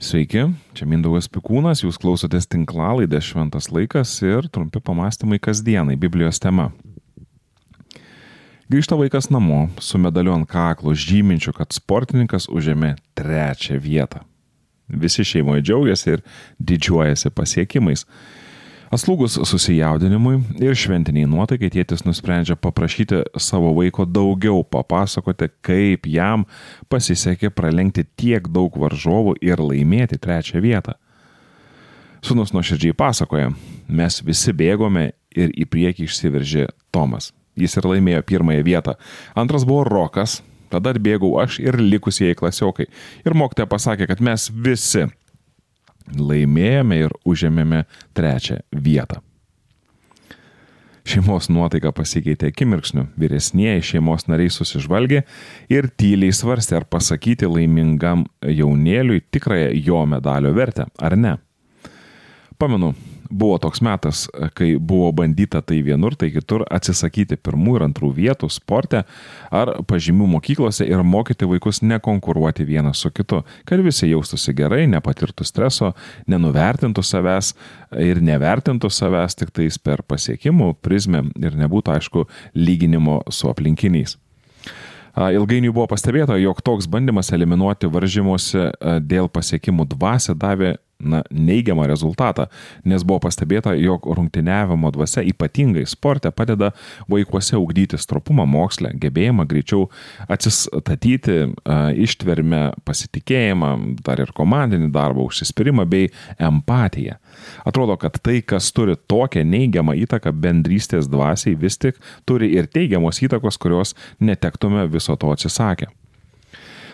Sveiki, čia Mindaugas Pikūnas, jūs klausotės tinklalaidės Šventas laikas ir trumpi pamastymai kasdienai Biblijos tema. Grįžta vaikas namo su medaliu ant kaklo žyminčiu, kad sportininkas užėmė trečią vietą. Visi šeimoje džiaugiasi ir didžiuojasi pasiekimais. Atslūgus susijaudinimui ir šventiniai nuotaikai tėtis nusprendžia paprašyti savo vaiko daugiau papasakoti, kaip jam pasisekė pralenkti tiek daug varžovų ir laimėti trečią vietą. Sūnus nuoširdžiai pasakoja, mes visi bėgome ir į priekį išsiveržė Tomas. Jis ir laimėjo pirmąją vietą. Antras buvo Rokas, tada bėgau aš ir likusieji klasiokai. Ir mokytoja pasakė, kad mes visi laimėjome ir užėmėme trečią vietą. Šeimos nuotaika pasikeitė akimirksniu, vyresnieji šeimos nariai susižvalgė ir tyliai svarstė, ar pasakyti laimingam jaunėliui tikrąją jo medalio vertę, ar ne. Pamenu, buvo toks metas, kai buvo bandyta tai vienur, tai kitur atsisakyti pirmų ir antrų vietų sporte ar pažymių mokyklose ir mokyti vaikus nekonkuruoti vienas su kitu, kad visi jaustųsi gerai, nepatirtų streso, nenuvertintų savęs ir nevertintų savęs tik tais per pasiekimų prizmę ir nebūtų aišku lyginimo su aplinkiniais. Ilgainiui buvo pastebėta, jog toks bandymas eliminuoti varžymuose dėl pasiekimų dvasę davė na, neigiamą rezultatą, nes buvo pastebėta, jog rungtyniavimo dvasia ypatingai sporte padeda vaikuose ugdyti stropumą mokslę, gebėjimą greičiau atsistatyti, ištvermę, pasitikėjimą, dar ir komandinį darbą, užsispyrimą bei empatiją. Atrodo, kad tai, kas turi tokią neigiamą įtaką bendrystės dvasiai, vis tik turi ir teigiamos įtakos, kurios netektume viso to atsisakę.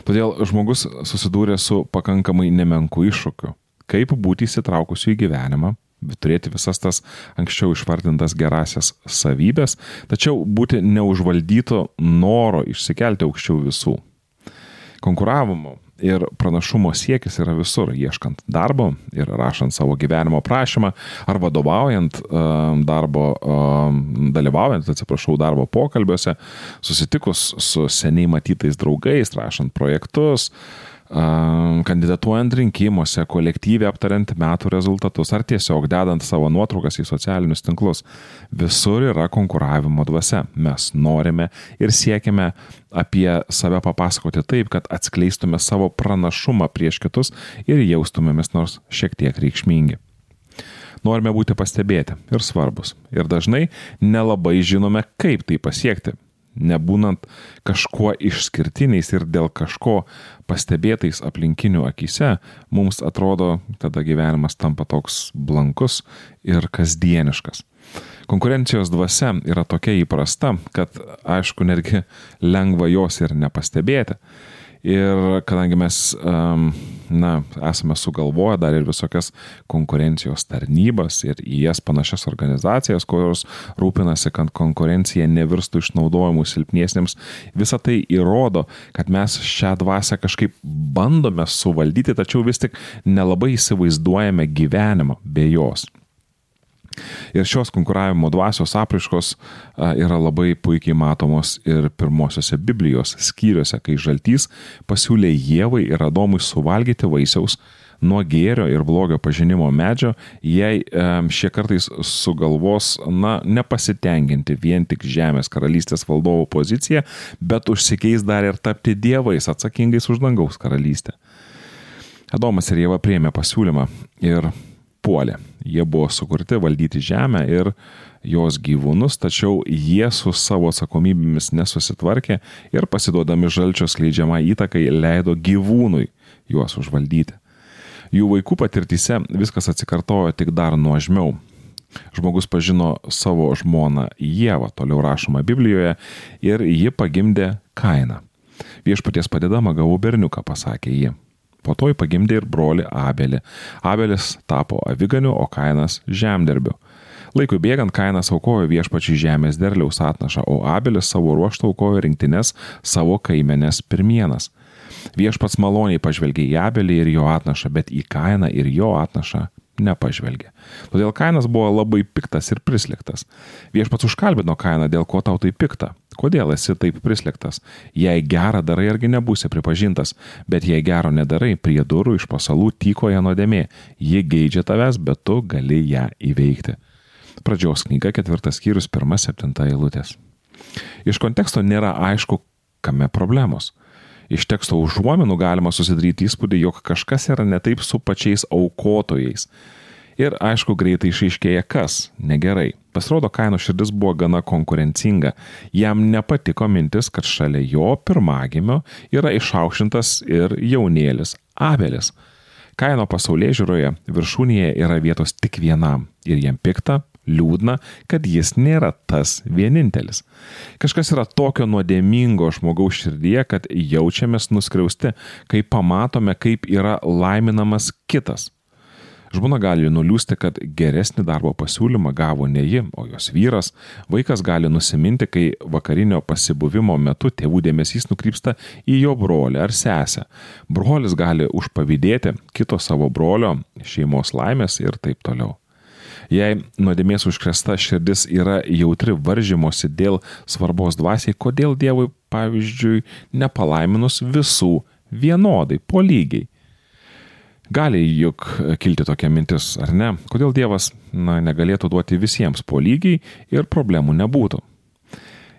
Todėl žmogus susidūrė su pakankamai nemenku iššūkiu kaip būti įsitraukusiu į gyvenimą, turėti visas tas anksčiau išvardintas gerasias savybės, tačiau būti neužvaldyto noro išsikelti aukščiau visų. Konkuravimo ir pranašumo siekis yra visur, ieškant darbo ir rašant savo gyvenimo prašymą, ar vadovaujant darbo, dalyvaujant, atsiprašau, darbo pokalbiuose, susitikus su seniai matytais draugais, rašant projektus, kandidatuojant rinkimuose, kolektyviai aptariant metų rezultatus ar tiesiog dedant savo nuotraukas į socialinius tinklus. Visur yra konkuravimo dvasia. Mes norime ir siekime apie save papasakoti taip, kad atskleistume savo pranašumą prieš kitus ir jaustumėmės nors šiek tiek reikšmingi. Norime būti pastebėti ir svarbus. Ir dažnai nelabai žinome, kaip tai pasiekti nebūnant kažkuo išskirtiniais ir dėl kažko pastebėtais aplinkinių akise, mums atrodo, tada gyvenimas tampa toks blankus ir kasdieniškas. Konkurencijos dvasia yra tokia įprasta, kad aišku, netgi lengva jos ir nepastebėti. Ir kadangi mes, na, esame sugalvoję dar ir visokias konkurencijos tarnybas ir į jas panašias organizacijas, kurios rūpinasi, kad konkurencija nevirstų išnaudojimu silpniesiems, visa tai įrodo, kad mes šią dvasę kažkaip bandome suvaldyti, tačiau vis tik nelabai įsivaizduojame gyvenimą be jos. Ir šios konkuravimo dvasios apraiškos yra labai puikiai matomos ir pirmosiose Biblijos skyriuose, kai žaltys pasiūlė Jėvai ir Adomui suvalgyti vaisiaus nuo gėrio ir blogio pažinimo medžio, jei šie kartais sugalvos, na, nepasitenkinti vien tik žemės karalystės valdovo poziciją, bet užsikeis dar ir tapti dievais atsakingais už dangaus karalystę. Adomas ir Jėva priėmė pasiūlymą ir puolė. Jie buvo sukurti valdyti žemę ir jos gyvūnus, tačiau jie su savo atsakomybėmis nesusitvarkė ir pasiduodami žalčio skleidžiamą įtakai leido gyvūnui juos užvaldyti. Jų vaikų patirtyse viskas atsikartojo tik dar nuožmiau. Žmogus pažino savo žmoną Jėvą, toliau rašoma Biblijoje, ir ji pagimdė Kainą. Viešpaties padedama gavau berniuką, pasakė ji. Po to jį pagimdė ir broli Abelį. Abelis tapo aviganiu, o Kainas žemdirbiu. Laikui bėgant Kainas aukojo viešpačiai žemės derliaus atnašą, o Abelis savo ruoštų aukojo rinktinės savo kaimenės pirmienas. Viešpats maloniai pažvelgė į Abelį ir jo atnašą, bet į Kainą ir jo atnašą nepažvelgė. Todėl kainas buvo labai piktas ir prisliktas. Viešpats užkalbino kainą, dėl ko tau tai pikta. Kodėl esi taip prisliktas? Jei gerą darai, argi nebūsi pripažintas, bet jei gero nedarai, prie durų iš pasalų tykoja nuodėmė. Ji geidžia tavęs, bet tu gali ją įveikti. Pradžios knyga, ketvirtas skyrius, pirma, septinta eilutės. Iš konteksto nėra aišku, kame problemos. Iš teksto užuominų galima susidaryti įspūdį, jog kažkas yra ne taip su pačiais aukotojais. Ir aišku, greitai išaiškėja kas - negerai. Pasirodo, kaino širdis buvo gana konkurencinga. Jam nepatiko mintis, kad šalia jo pirmagimio yra išaukštintas ir jaunėlis Abelis. Kaino pasaulyje žiūroje viršūnėje yra vietos tik vienam ir jam pikta, liūdna, kad jis nėra tas vienintelis. Kažkas yra tokio nuodėmingo žmogaus širdyje, kad jaučiamės nuskriausti, kai pamatome, kaip yra laiminamas kitas. Žmona gali nuliūsti, kad geresnį darbo pasiūlymą gavo ne ji, o jos vyras. Vaikas gali nusiminti, kai vakarinio pasibuvimo metu tėvų dėmesys nukrypsta į jo brolį ar sesę. Brolis gali užpavydėti kito savo brolio šeimos laimės ir taip toliau. Jei nuodėmės užkresta širdis yra jautri varžymosi dėl svarbos dvasiai, kodėl Dievui, pavyzdžiui, nepalaiminus visų vienodai, po lygiai? Gali juk kilti tokia mintis, ar ne? Kodėl Dievas na, negalėtų duoti visiems po lygiai ir problemų nebūtų?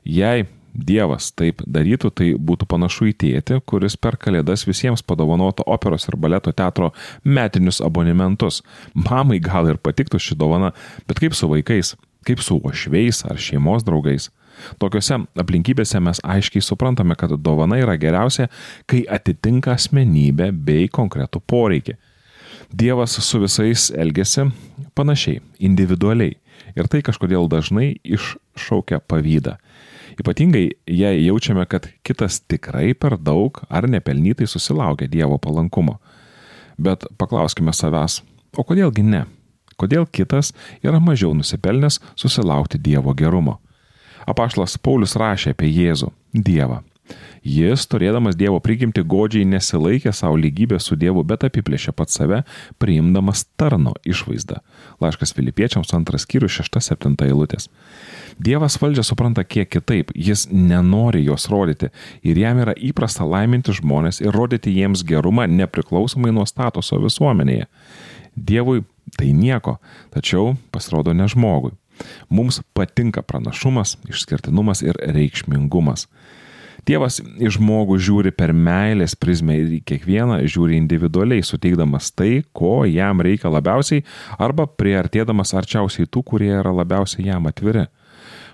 Jei Dievas taip darytų, tai būtų panašu į tėtį, kuris per kalėdas visiems padovanotų operos ir baleto teatro metinius abonementus. Mamai gal ir patiktų ši dovana, bet kaip su vaikais, kaip su ošveis ar šeimos draugais. Tokiuose aplinkybėse mes aiškiai suprantame, kad dovana yra geriausia, kai atitinka asmenybę bei konkretų poreikį. Dievas su visais elgesi panašiai, individualiai. Ir tai kažkodėl dažnai iššaukia pavydą. Ypatingai, jei jaučiame, kad kitas tikrai per daug ar nepelnytai susilaukia Dievo palankumo. Bet paklauskime savęs, o kodėlgi ne? Kodėl kitas yra mažiau nusipelnęs susilaukti Dievo gerumo? Apaštas Paulius rašė apie Jėzų, Dievą. Jis, turėdamas Dievo prigimti, godžiai nesilaikė savo lygybę su Dievu, bet apiplėšė pat save, priimdamas tarno išvaizdą. Laiškas Filipiečiams antras skyrius 6-7 eilutės. Dievas valdžią supranta kiek kitaip, jis nenori jos rodyti ir jam yra įprasta laiminti žmonės ir rodyti jiems gerumą nepriklausomai nuo statuso visuomenėje. Dievui tai nieko, tačiau pasirodo ne žmogui. Mums patinka pranašumas, išskirtinumas ir reikšmingumas. Dievas į žmogų žiūri per meilės prizmę ir į kiekvieną žiūri individualiai, suteikdamas tai, ko jam reikia labiausiai arba priartėdamas arčiausiai tų, kurie yra labiausiai jam atviri.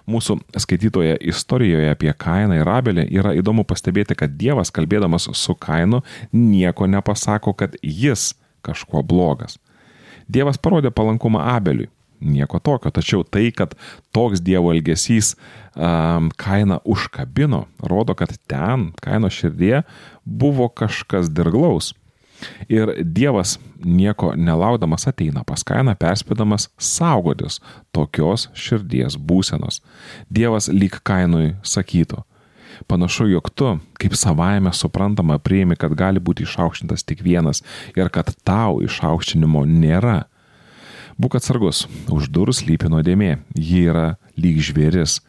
Mūsų skaitytoje istorijoje apie Kainą ir Abelį yra įdomu pastebėti, kad Dievas kalbėdamas su Kainu nieko nepasako, kad jis kažkuo blogas. Dievas parodė palankumą Abeliui. Nieko tokio, tačiau tai, kad toks Dievo elgesys um, kainą užkabino, rodo, kad ten, kaino širdie, buvo kažkas dirglaus. Ir Dievas nieko nelaudamas ateina pas kainą perspėdamas saugotis tokios širdies būsenos. Dievas lyg kainui sakytų, Panašu, jog tu, kaip savaime suprantama, priimi, kad gali būti išaukštintas tik vienas ir kad tau išaukštinimo nėra. Būk atsargus, už durų slypi nuodėmė, ji yra lyg žvėris.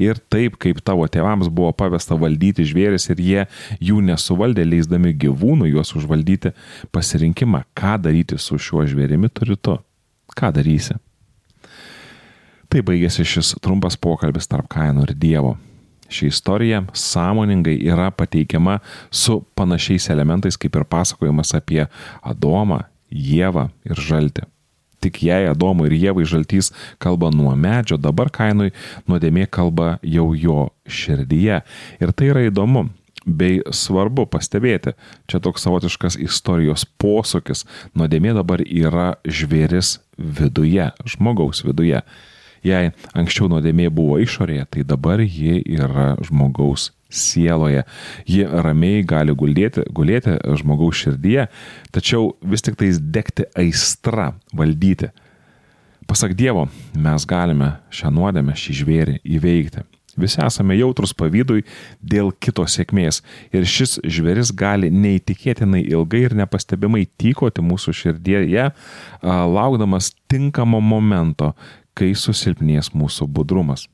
Ir taip, kaip tavo tėvams buvo pavesta valdyti žvėris ir jie jų nesuvaldė, leisdami gyvūnų juos užvaldyti, pasirinkimą, ką daryti su šiuo žvėrimi turi tu. Ką darysi? Tai baigėsi šis trumpas pokalbis tarp kainų ir Dievo. Ši istorija sąmoningai yra pateikiama su panašiais elementais kaip ir pasakojimas apie Adomą, Jėvą ir Žaltį. Tik jei Adomui ir Jėvai žaltys kalba nuo medžio, dabar kainui nuodėmė kalba jau jo širdyje. Ir tai yra įdomu, bei svarbu pastebėti, čia toks savotiškas istorijos posūkis, nuodėmė dabar yra žvėris viduje, žmogaus viduje. Jei anksčiau nuodėmė buvo išorėje, tai dabar ji yra žmogaus sieloje. Ji ramiai gali guldėti, gulėti žmogaus širdyje, tačiau vis tik tais degti aistra valdyti. Pasak Dievo, mes galime šią nuodėmę, šį žvėrį įveikti. Visi esame jautrus pavydui dėl kito sėkmės ir šis žveris gali neįtikėtinai ilgai ir nepastebimai tykoti mūsų širdėje, laukdamas tinkamo momento, kai susilpnės mūsų budrumas.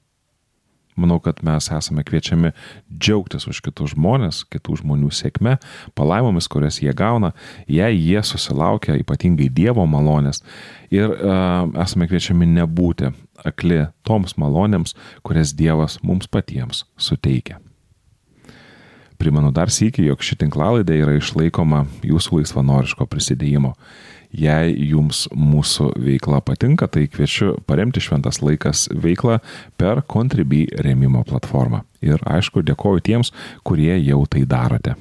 Manau, kad mes esame kviečiami džiaugtis už kitus žmonės, kitų žmonių sėkme, palaimomis, kurias jie gauna, jei jie susilaukia ypatingai Dievo malonės. Ir uh, esame kviečiami nebūti akli toms malonėms, kurias Dievas mums patiems suteikia. Primenu dar sįki, jog ši tinklalaidė yra išlaikoma jūsų laisvanoriško prisidėjimo. Jei jums mūsų veikla patinka, tai kviečiu paremti Šventas laikas veiklą per Contribui remimo platformą. Ir aišku, dėkoju tiems, kurie jau tai darote.